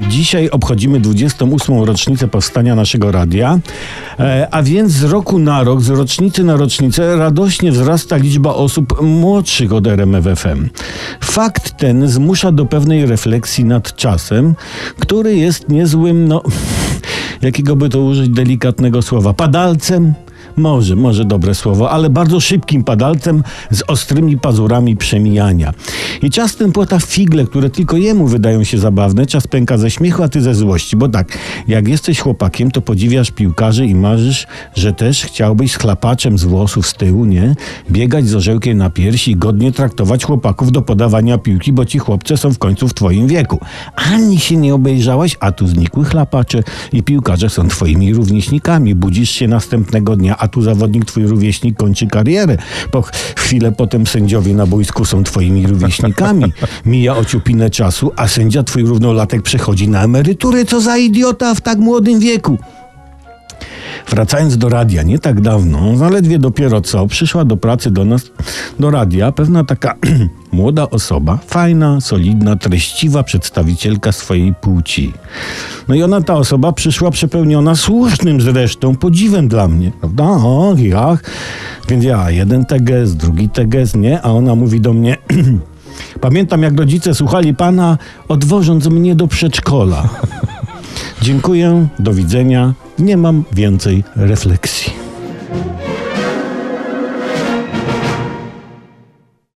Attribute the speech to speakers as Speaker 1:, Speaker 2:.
Speaker 1: Dzisiaj obchodzimy 28. rocznicę powstania naszego radia, e, a więc z roku na rok, z rocznicy na rocznicę radośnie wzrasta liczba osób młodszych od RMFFM. Fakt ten zmusza do pewnej refleksji nad czasem, który jest niezłym, no, jakiego by to użyć delikatnego słowa, padalcem, może, może dobre słowo, ale bardzo szybkim padalcem z ostrymi pazurami przemijania. I czas ten płata figle, które tylko jemu wydają się zabawne, czas pęka ze śmiechu, a ty ze złości. Bo tak, jak jesteś chłopakiem, to podziwiasz piłkarzy i marzysz, że też chciałbyś z chlapaczem z włosów z tyłu, nie? Biegać z orzełkiem na piersi i godnie traktować chłopaków do podawania piłki, bo ci chłopcy są w końcu w twoim wieku. Ani się nie obejrzałaś, a tu znikły chlapacze i piłkarze są twoimi rówieśnikami. Budzisz się następnego dnia, a tu zawodnik, twój rówieśnik kończy karierę. Po chwilę potem sędziowie na boisku są twoimi rówieśnikami. Mija ociupinę czasu, a sędzia twój równolatek przechodzi na emeryturę. Co za idiota w tak młodym wieku. Wracając do radia, nie tak dawno, zaledwie dopiero co, przyszła do pracy do nas, do radia, pewna taka młoda osoba, fajna, solidna, treściwa przedstawicielka swojej płci. No i ona, ta osoba, przyszła przepełniona słusznym zresztą podziwem dla mnie, prawda? O, ja. Więc ja, jeden teges, drugi teges, nie? A ona mówi do mnie... Pamiętam, jak rodzice słuchali pana, odwożąc mnie do przedszkola. Dziękuję, do widzenia. Nie mam więcej refleksji.